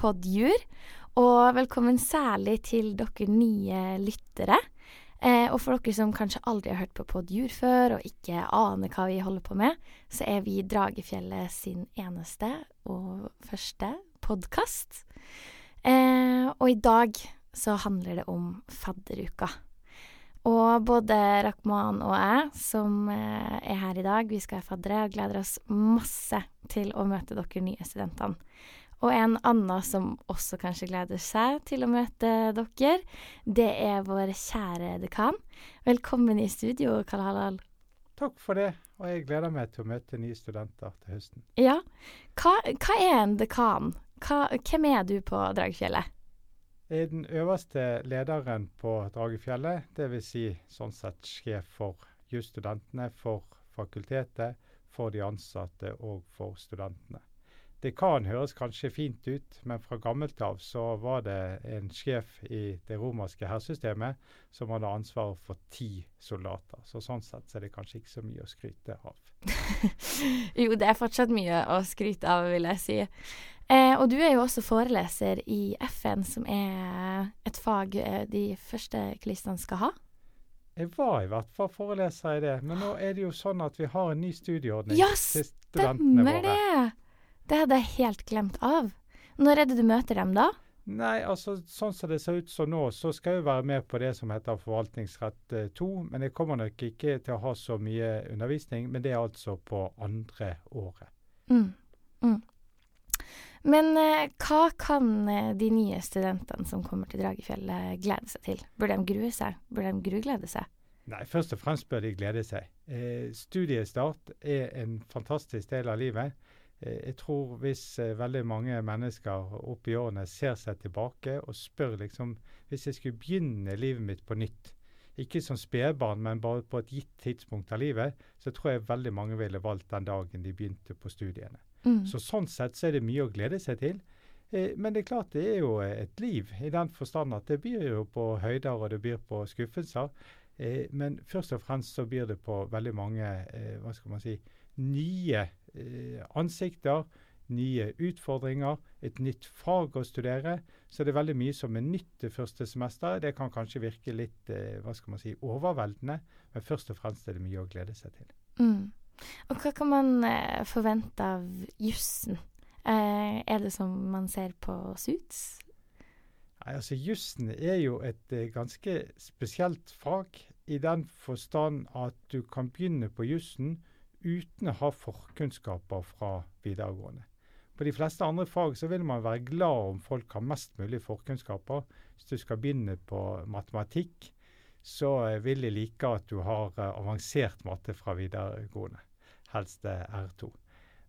Podjur. Og velkommen særlig til dere nye lyttere. Eh, og for dere som kanskje aldri har hørt på Podjur før, og ikke aner hva vi holder på med, så er vi Dragefjellet sin eneste og første podkast. Eh, og i dag så handler det om fadderuka. Og både Rakhman og jeg, som eh, er her i dag, vi skal være faddere og gleder oss masse til å møte dere nye studentene. Og en annen som også kanskje gleder seg til å møte dere, det er vår kjære dekan. Velkommen i studio, Karl Halal. Takk for det, og jeg gleder meg til å møte nye studenter til høsten. Ja. Hva, hva er en dekan? Hva, hvem er du på Dragfjellet? Jeg er den øverste lederen på Dragefjellet, dvs. Si, sånn sett sjef for jusstudentene, for fakultetet, for de ansatte og for studentene. Det kan høres kanskje fint ut, men fra gammelt av så var det en sjef i det romerske hærsystemet som hadde ansvaret for ti soldater. Så sånn sett så er det kanskje ikke så mye å skryte av. jo, det er fortsatt mye å skryte av, vil jeg si. Eh, og du er jo også foreleser i FN, som er et fag eh, de første klistene skal ha. Jeg var i hvert fall foreleser i det, men nå er det jo sånn at vi har en ny studieordning ja, til studentene våre. Ja, stemmer det! Det hadde jeg helt glemt av. Når er det du møter dem, da? Nei, altså sånn som det ser ut som nå, så skal jeg jo være med på det som heter forvaltningsrett 2. Eh, men jeg kommer nok ikke til å ha så mye undervisning, men det er altså på andre året. Mm. Mm. Men eh, hva kan eh, de nye studentene som kommer til Dragefjellet glede seg til? Bør de grue seg? Bør de gruglede seg? Nei, først og fremst bør de glede seg. Eh, studiestart er en fantastisk del av livet. Eh, jeg tror hvis eh, veldig mange mennesker opp i årene ser seg tilbake og spør liksom Hvis jeg skulle begynne livet mitt på nytt, ikke som spedbarn, men bare på et gitt tidspunkt av livet, så tror jeg veldig mange ville valgt den dagen de begynte på studiene. Mm. Så Sånn sett så er det mye å glede seg til. Eh, men det er klart det er jo et liv, i den forstand at det byr jo på høyder og det byr på skuffelser. Eh, men først og fremst så byr det på veldig mange eh, hva skal man si, nye eh, ansikter, nye utfordringer, et nytt fag å studere. Så det er veldig mye som er nytt det første semesteret. Det kan kanskje virke litt eh, hva skal man si, overveldende, men først og fremst er det mye å glede seg til. Mm. Og hva kan man eh, forvente av jussen? Er det som man ser på Suits? Nei, altså Jussen er jo et ganske spesielt fag i den forstand at du kan begynne på jussen uten å ha forkunnskaper fra videregående. På de fleste andre fag så vil man være glad om folk har mest mulig forkunnskaper. Hvis du skal begynne på matematikk, så eh, vil de like at du har uh, avansert matte fra videregående helst R2.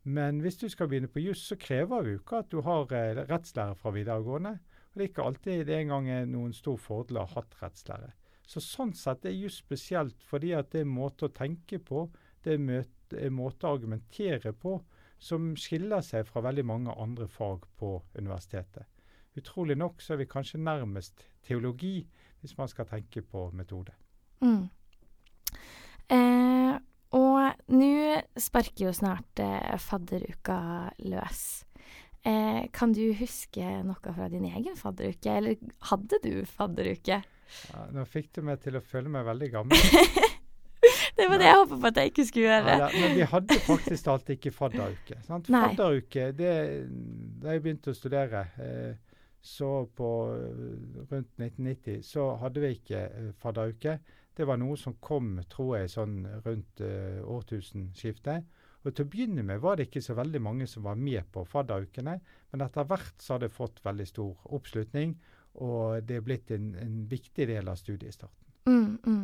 Men hvis du skal begynne på juss, så krever vi ikke at du har eh, rettslære fra videregående. Og det er ikke alltid det engang er noen stor fordel å ha hatt rettslære. Så Sånn sett er juss spesielt fordi at det er en måte å tenke på, det er måte å argumentere på, som skiller seg fra veldig mange andre fag på universitetet. Utrolig nok så er vi kanskje nærmest teologi, hvis man skal tenke på metode. Mm. Eh, og nå sparker jo snart eh, fadderuka løs. Eh, kan du huske noe fra din egen fadderuke, eller hadde du fadderuke? Ja, nå fikk du meg til å føle meg veldig gammel. det var det jeg håpet på at jeg ikke skulle gjøre. Ja, men vi hadde faktisk talt ikke fadderuke. Sant? Fadderuke, det, Da jeg begynte å studere, eh, så på rundt 1990, så hadde vi ikke eh, fadderuke. Det var noe som kom, tror jeg, sånn rundt årtusenskiftet. Og Til å begynne med var det ikke så veldig mange som var med på fadderukene, men etter hvert så har det fått veldig stor oppslutning, og det er blitt en, en viktig del av studiestarten. Mm, mm.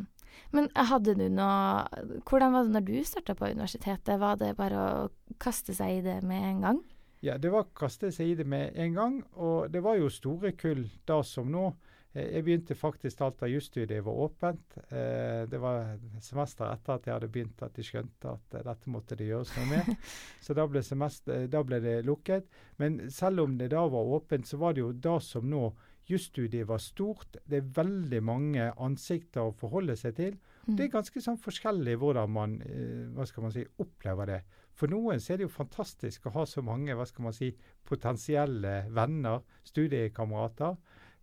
Men hadde du noe Hvordan var det når du starta på universitetet? Var det bare å kaste seg i det med en gang? Ja, det var å kaste seg i det med en gang. Og det var jo store kull da som nå. Eh, jeg begynte faktisk alt da jusstudiet var åpent. Eh, det var semester etter at jeg hadde begynt at de skjønte at eh, dette måtte det gjøres noe med. Så da ble, semester, da ble, det lukket. Men selv om det da var åpent, så var det jo da som nå jusstudiet var stort. Det er veldig mange ansikter å forholde seg til. Mm. Det er ganske sånn forskjellig hvordan man, hva skal man si, opplever det. For noen er det jo fantastisk å ha så mange hva skal man si, potensielle venner, studiekamerater,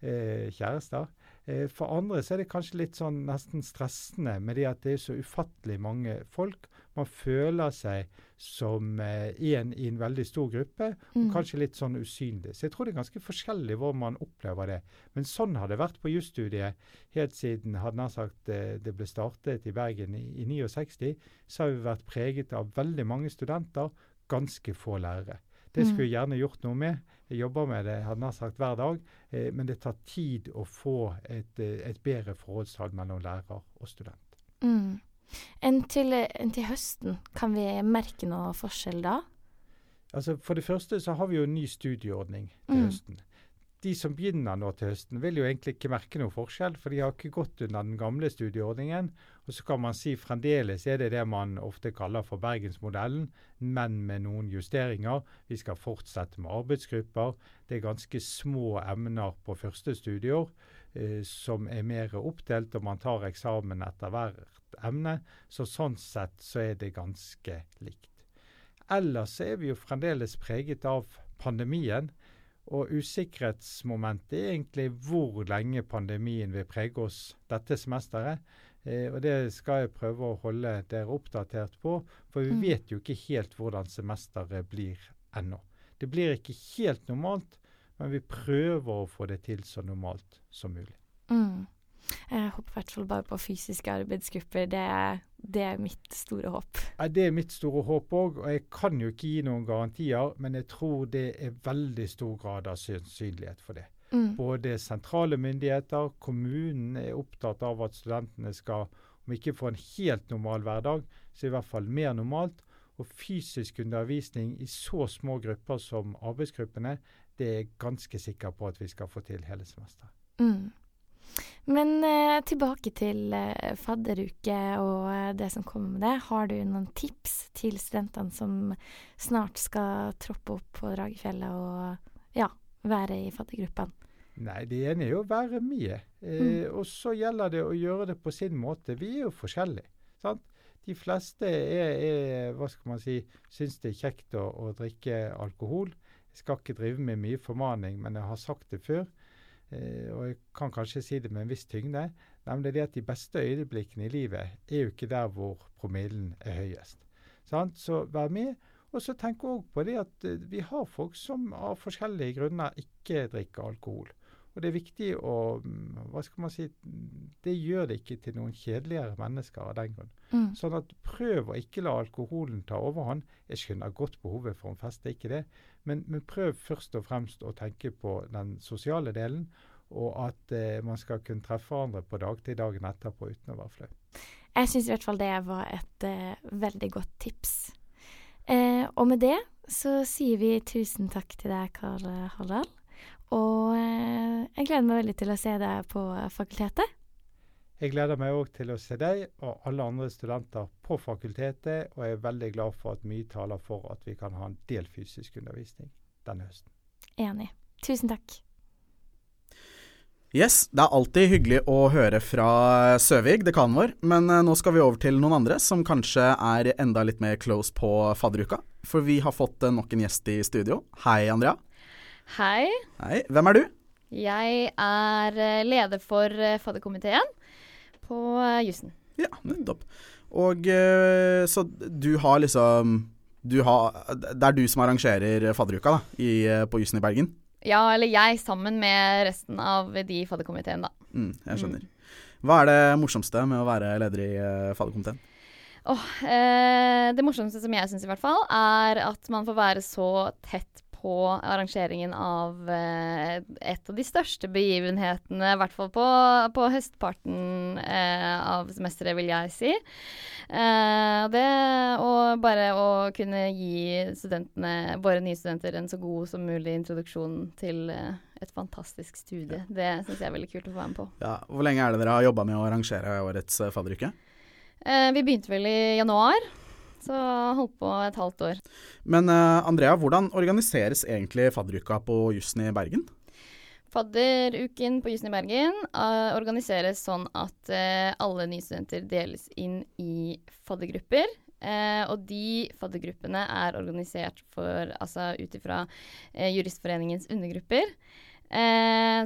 eh, kjærester. Eh, for andre så er det kanskje litt sånn nesten stressende med det at det er så ufattelig mange folk. Man føler seg som én eh, i en veldig stor gruppe, og mm. kanskje litt sånn usynlig. Så jeg tror det er ganske forskjellig hvor man opplever det. Men sånn har det vært på jusstudiet helt siden sagt, eh, det ble startet i Bergen i, i 69. Så har vi vært preget av veldig mange studenter, ganske få lærere. Det skulle jeg mm. gjerne gjort noe med. Jeg jobber med det hadde nær sagt hver dag, eh, men det tar tid å få et, eh, et bedre forholdstall mellom lærer og student. Mm. Enn til, en til, høsten, kan vi merke noe forskjell da? Altså For det første så har vi jo en ny studieordning til mm. høsten de som begynner nå til høsten, vil jo egentlig ikke merke noe forskjell, for de har ikke gått under den gamle studieordningen. Og så kan man si fremdeles er det det man ofte kaller for Bergensmodellen, men med noen justeringer. Vi skal fortsette med arbeidsgrupper. Det er ganske små emner på første studieår som er mer oppdelt, og man tar eksamen etter hvert emne. Så sånn sett så er det ganske likt. Ellers er vi jo fremdeles preget av pandemien. Og usikkerhetsmomentet er egentlig hvor lenge pandemien vil prege oss dette semesteret. Eh, og det skal jeg prøve å holde dere oppdatert på, for vi mm. vet jo ikke helt hvordan semesteret blir ennå. Det blir ikke helt normalt, men vi prøver å få det til så normalt som mulig. Mm. Jeg håper i hvert fall bare på fysiske arbeidsgrupper. Det, det er mitt store håp. Ja, det er mitt store håp òg, og jeg kan jo ikke gi noen garantier, men jeg tror det er veldig stor grad av sannsynlighet for det. Mm. Både sentrale myndigheter, kommunen er opptatt av at studentene skal, om ikke få en helt normal hverdag, så i hvert fall mer normalt. Og fysisk undervisning i så små grupper som arbeidsgruppene, det er jeg ganske sikker på at vi skal få til hele semesteret. Mm. Men eh, tilbake til eh, fadderuke og eh, det som kommer med det. Har du noen tips til studentene som snart skal troppe opp på Dragefjellet og ja, være i faddergruppene? Nei, det ene er jo å være med. Eh, mm. Og så gjelder det å gjøre det på sin måte. Vi er jo forskjellige. sant? De fleste er, er, hva skal man si, syns det er kjekt å, å drikke alkohol. Jeg skal ikke drive med mye formaning, men jeg har sagt det før. Eh, og jeg kan kanskje si det med en viss tyngde, nemlig det at de beste øyeblikkene i livet er jo ikke der hvor promillen er høyest. Sant? Så vær med. Og så tenk òg på det at eh, vi har folk som av forskjellige grunner ikke drikker alkohol. Og det er viktig å mm, Hva skal man si Det gjør det ikke til noen kjedeligere mennesker av den grunn. Mm. Sånn at prøv å ikke la alkoholen ta overhånd. Jeg skjønner godt behovet for en fest, det er ikke det. Men, men, prøv først og fremst å tenke på den sosiale delen, og at eh, man skal kunne treffe hverandre på dagtid dagen etterpå uten å være flau. Jeg syns i hvert fall det var et eh, veldig godt tips. Eh, og med det så sier vi tusen takk til deg, Karl Harald. Og eh, jeg gleder meg veldig til å se deg på fakultetet. Jeg gleder meg òg til å se deg og alle andre studenter på fakultetet, og jeg er veldig glad for at mye taler for at vi kan ha en del fysisk undervisning denne høsten. Enig. Tusen takk. Yes, det er alltid hyggelig å høre fra Søvig, dekanen vår, men eh, nå skal vi over til noen andre som kanskje er enda litt mer close på fadderuka. For vi har fått eh, nok en gjest i studio. Hei, Andrea. Hei. Hei. Hvem er du? Jeg er eh, leder for fadderkomiteen på jussen. Ja, nettopp. Og så du har liksom du har, Det er du som arrangerer fadderuka da, i, på jussen i Bergen? Ja, eller jeg sammen med resten av de i fadderkomiteen, da. Mm, jeg skjønner. Hva er det morsomste med å være leder i fadderkomiteen? Oh, eh, det morsomste som jeg syns i hvert fall, er at man får være så tett på arrangeringen av eh, et av de største begivenhetene, i hvert fall på, på høstparten eh, av semesteret, vil jeg si. Eh, det og bare å kunne gi studentene, våre nye studenter en så god som mulig introduksjon til eh, et fantastisk studie. Det syns jeg er veldig kult å få være med på. Ja, hvor lenge er det dere har jobba med å arrangere årets uh, fadderuke? Eh, vi begynte vel i januar. Så holdt på et halvt år. Men uh, Andrea, hvordan organiseres egentlig fadderuka på jussen i Bergen? Fadderuken på Jussen i Bergen uh, organiseres sånn at uh, alle studenter deles inn i faddergrupper. Uh, og de faddergruppene er organisert for, altså ut ifra Juristforeningens undergrupper.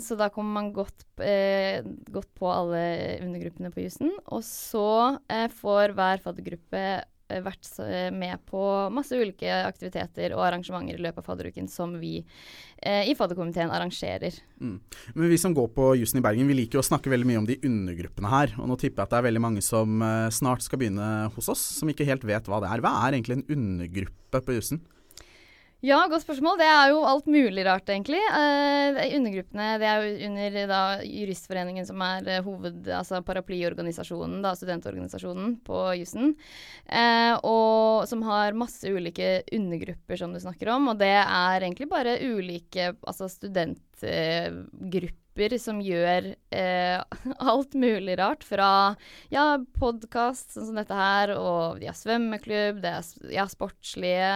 Så da kommer man godt, godt på alle undergruppene på jussen. Og så får hver faddergruppe vært eh, med på masse ulike aktiviteter og arrangementer i løpet av fadderuken som vi eh, i fadderkomiteen arrangerer. Mm. Men vi som går på jussen i Bergen, vi liker jo å snakke veldig mye om de undergruppene her. Og nå tipper jeg at det er veldig mange som eh, snart skal begynne hos oss, som ikke helt vet hva det er. Hva er egentlig en undergruppe på jussen? Ja, godt spørsmål. Det er jo alt mulig rart, egentlig. Er undergruppene det er jo under da, Juristforeningen, som er eh, hoved, altså paraplyorganisasjonen, da, studentorganisasjonen på jussen. Eh, og som har masse ulike undergrupper, som du snakker om. Og det er egentlig bare ulike altså studentgrupper som gjør eh, alt mulig rart. Fra ja, podkast sånn som dette her, og de har svømmeklubb, det er ja, sportslige,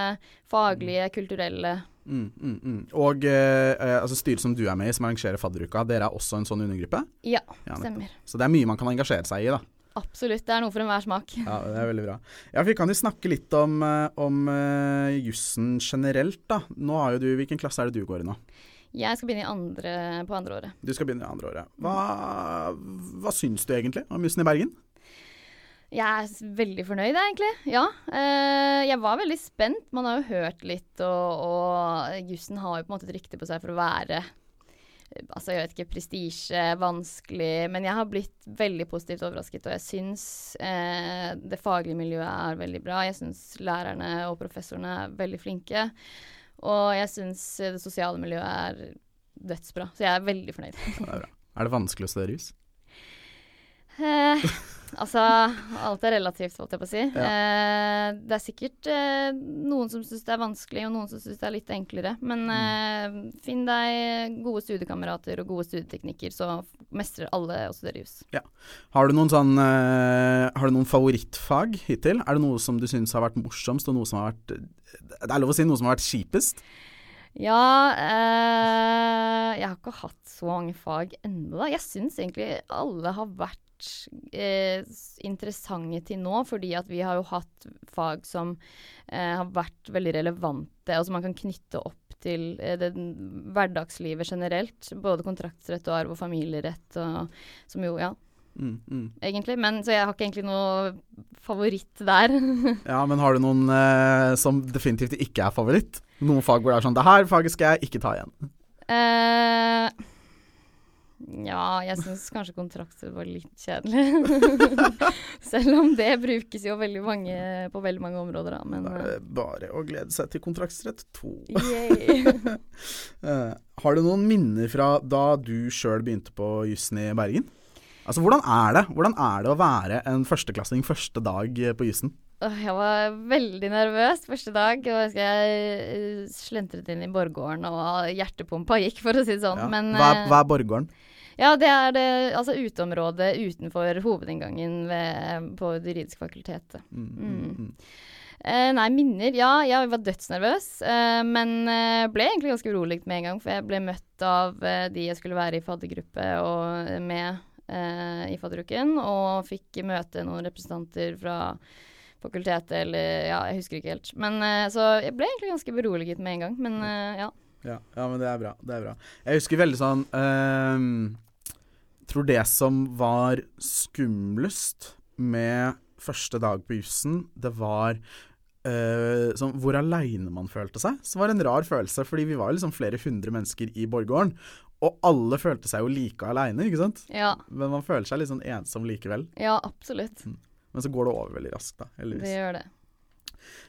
faglige, kulturelle. Mm, mm, mm. Og eh, eh, altså styret som du er med i, som arrangerer fadderuka, dere er også en sånn undergruppe? Ja, Ja, stemmer. Så det er mye man kan engasjere seg i, da. Absolutt. Det er noe for enhver smak. Ja, det er veldig bra. Ja, Vi kan jo snakke litt om, eh, om uh, jussen generelt, da. Nå har jo du, Hvilken klasse er det du går i nå? Jeg skal begynne i andre, på andre året. Du skal begynne i andre året. Hva, hva syns du egentlig om jussen i Bergen? Jeg er veldig fornøyd, egentlig. Ja. Eh, jeg var veldig spent. Man har jo hørt litt, og, og jussen har jo på en måte et rykte på seg for å være eh, Altså, jeg vet ikke, prestisje, vanskelig Men jeg har blitt veldig positivt overrasket, og jeg syns eh, det faglige miljøet er veldig bra. Jeg syns lærerne og professorene er veldig flinke. Og jeg syns det sosiale miljøet er dødsbra. Så jeg er veldig fornøyd. Det er bra. Er det vanskelig å studere jus? Eh, altså, alt er relativt, holdt jeg på å si. Eh, det er sikkert eh, noen som syns det er vanskelig, og noen som syns det er litt enklere. Men eh, finn deg gode studiekamerater og gode studieteknikker, så mestrer alle å studere jus. Har du noen sånn eh, Har du noen favorittfag hittil? Er det noe som du syns har vært morsomst, og noe som har vært Det er lov å si noe som har vært kjipest? Ja eh, Jeg har ikke hatt så mange fag ennå, da. Jeg syns egentlig alle har vært eh, interessante til nå, fordi at vi har jo hatt fag som eh, har vært veldig relevante, og som man kan knytte opp til eh, det hverdagslivet generelt. Både kontraktsrett og arv og familierett, og, som jo, ja, Mm, mm. egentlig. Men, så jeg har ikke egentlig noe favoritt der. Ja, men har du noen eh, som definitivt ikke er favoritt? Noen fag hvor det er sånn Det her faget skal jeg ikke ta igjen. Eh, ja, jeg syns kanskje kontrakter var litt kjedelig. Selv om det brukes jo veldig mange, på veldig mange områder, da. Men Da er det bare å glede seg til kontraktsrett 2. eh, har du noen minner fra da du sjøl begynte på jussen i Bergen? Altså, hvordan er det Hvordan er det å være en førsteklassing første dag eh, på jussen? Jeg var veldig nervøs første dag. Og jeg eh, slentret inn i Borggården, og hjertepumpa gikk, for å si det sånn. Ja. Men hva, er, hva er Borggården? Ja, det er det altså uteområdet utenfor hovedinngangen ved, på Det juridiske fakultetet. Mm, mm. Eh, nei, minner. Ja, jeg var dødsnervøs. Uh, men uh, ble egentlig ganske urolig med en gang, for jeg ble møtt av de jeg skulle være i faddergruppe og med i fadderuken, og fikk møte noen representanter fra fakultetet, eller ja, jeg husker ikke helt. Men Så jeg ble egentlig ganske beroliget med en gang. Men ja. Ja, ja, men det er bra. Det er bra. Jeg husker veldig sånn ehm, Tror det som var skumlest med første dag på jussen, det var uh, sånn hvor aleine man følte seg. Så det var en rar følelse, fordi vi var liksom flere hundre mennesker i Borggården. Og alle følte seg jo like aleine, ikke sant? ja. Men man føler seg litt sånn ensom likevel. Ja, absolutt. Men så går det over veldig raskt, da. Heldigvis. Det gjør det.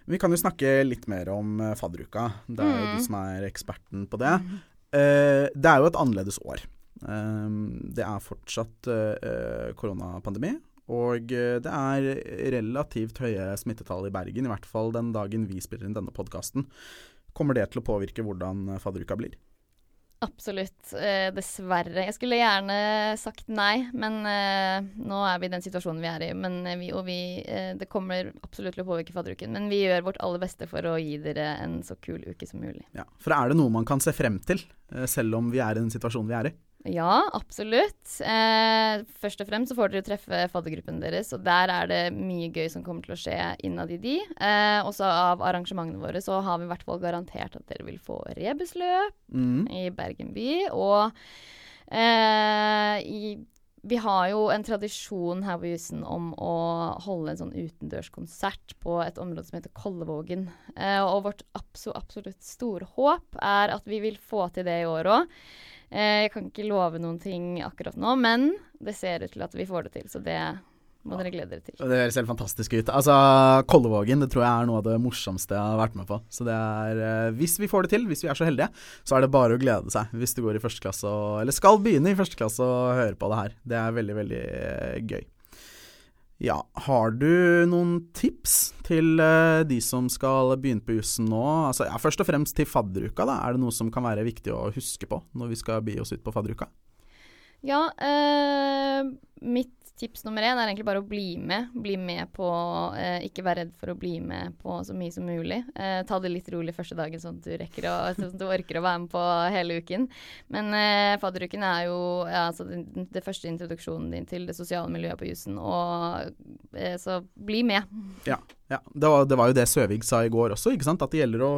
Vi kan jo snakke litt mer om eh, fadderuka. Det er jo Mm. du som er eksperten på det. Uh, det er jo et annerledes år. Uh, det er fortsatt eh, koronapandemi. Og det er relativt høye smittetall i Bergen, i hvert fall den dagen vi spiller inn denne podkasten. Kommer det til å påvirke hvordan fadderuka blir? Absolutt. Eh, dessverre. Jeg skulle gjerne sagt nei, men eh, nå er vi i den situasjonen vi er i. Men eh, vi, og vi, eh, det kommer absolutt til å påvirke fadderuken. Men vi gjør vårt aller beste for å gi dere en så kul uke som mulig. Ja. For er det noe man kan se frem til, eh, selv om vi er i den situasjonen vi er i? Ja, absolutt. Eh, først og fremst så får dere treffe faddergruppen deres, og der er det mye gøy som kommer til å skje innad i de. Eh, også av arrangementene våre så har vi i hvert fall garantert at dere vil få rebusløp Mm. i Bergen by. Og eh, i, vi har jo en tradisjon her på Jussen om å holde en sånn utendørskonsert på et område som heter Kollevågen. Eh, og vårt absolutt store håp er at vi vil få til det i år òg. Eh, jeg kan ikke love noen ting akkurat nå, men det ser ut til at vi får det til. Så det må dere glede dere til. Det høres helt fantastisk ut. Altså, Kollevågen det tror jeg er noe av det morsomste jeg har vært med på. Så det er eh, Hvis vi får det til, hvis vi er så heldige, så er det bare å glede seg. Hvis du går i første klasse og Eller skal begynne i første klasse og høre på det her. Det er veldig, veldig eh, gøy. Ja, har du noen tips til uh, de som skal begynne på jussen nå? Altså, ja, først og fremst til fadderuka, da. Er det noe som kan være viktig å huske på når vi skal bi oss ut på fadderuka? Ja, eh, mitt tips nummer én er egentlig bare å bli med. Bli med på eh, Ikke vær redd for å bli med på så mye som mulig. Eh, ta det litt rolig første dagen, sånn at du rekker å, sånn at du orker å være med på hele uken. Men eh, fadderuken er jo ja, altså den, første introduksjonen din til det sosiale miljøet på jussen, og eh, så bli med. Ja, ja. Det, var, det var jo det Søvig sa i går også, ikke sant? at det gjelder å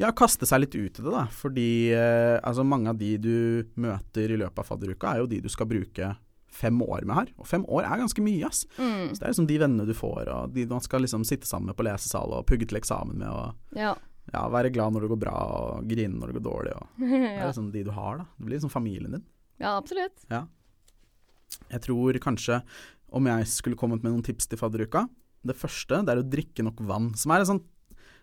ja, kaste seg litt ut i det. da. Fordi eh, altså, mange av de du møter i løpet av fadderuka, er jo de du skal bruke fem år med her. Og fem år er ganske mye, ass. Mm. Så det er liksom de vennene du får, og de man skal liksom sitte sammen med på lesesal og pugge til eksamen med, og Ja. ja, være glad når det går bra, og grine når det går dårlig. Og det er liksom de du har, da. Det blir liksom familien din. ja, absolutt. Jeg tror kanskje, om jeg skulle kommet med noen tips til fadderuka Det første det er å drikke nok vann. Som er et sånt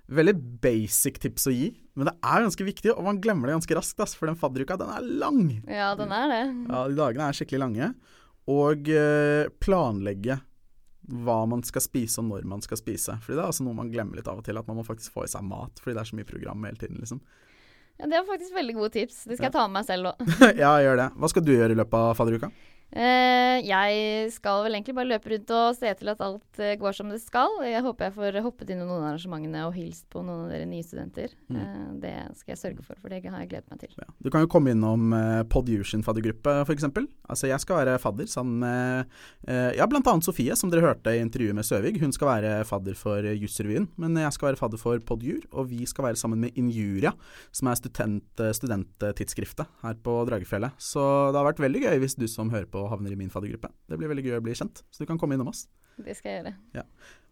veldig basic tips å gi, men det er ganske viktig, og man glemmer det ganske raskt. Ass, for den fadderuka, den er lang. Ja, den er det. Ja, De dagene er skikkelig lange. Og eh, planlegge hva man skal spise og når man skal spise. Fordi det er også noe man glemmer litt av og til, at man må faktisk få i seg mat. Fordi det er så mye program hele tiden, liksom. Ja, det var faktisk veldig gode tips. Det skal jeg ta med meg selv òg. ja, gjør det. Hva skal du gjøre i løpet av fadderuka? Eh, jeg skal vel egentlig bare løpe rundt og se til at alt eh, går som det skal. Jeg håper jeg får hoppet inn i noen av arrangementene og hilst på noen av dere nye studenter. Mm. Eh, det skal jeg sørge for, for det har jeg gledet meg til. Ja. Du kan jo komme innom eh, Podusion faddergruppe, f.eks. Altså, jeg skal være fadder sammen med eh, ja, bl.a. Sofie, som dere hørte i intervjuet med Søvig. Hun skal være fadder for Jussrevyen, men jeg skal være fadder for Podjur. Og vi skal være sammen med Injuria, som er student, studenttidsskriftet her på Dragefjellet. Så det har vært veldig gøy hvis du som hører på havner i min faddergruppe. Det blir veldig gøy å bli kjent, så du kan komme innom oss. Det skal jeg gjøre.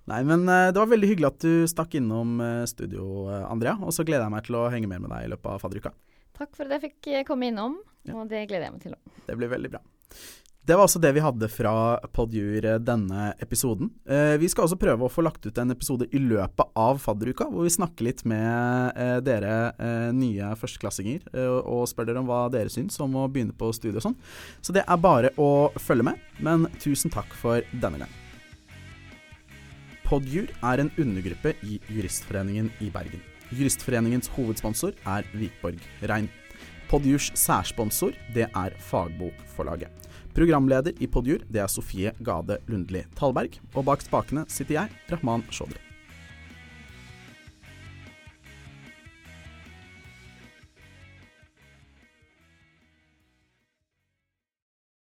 Nei, men eh, det var veldig hyggelig at du stakk innom eh, studio, eh, Andrea. Og så gleder jeg meg til å henge mer med deg i løpet av fadderuka. Takk for at jeg fikk komme innom, Ja. og det gleder jeg meg til òg. Det blir veldig bra. Det var altså det vi hadde fra Podjur denne episoden. Eh, vi skal også prøve å få lagt ut en episode i løpet av fadderuka, hvor vi snakker litt med eh, dere eh, nye førsteklassinger og spør dere om hva dere syns om å begynne på studiet og sånn. Så det er bare å følge med, men tusen takk for denne gang. Podjur er en undergruppe i Juristforeningen i Bergen. Juristforeningens hovedsponsor er Vikborg Rein. Podjurs særsponsor det er Fagbokforlaget. Programleder i Podjur det er Sofie Gade Lundli Talberg, og bak spakene sitter jeg, Rahman Shodri.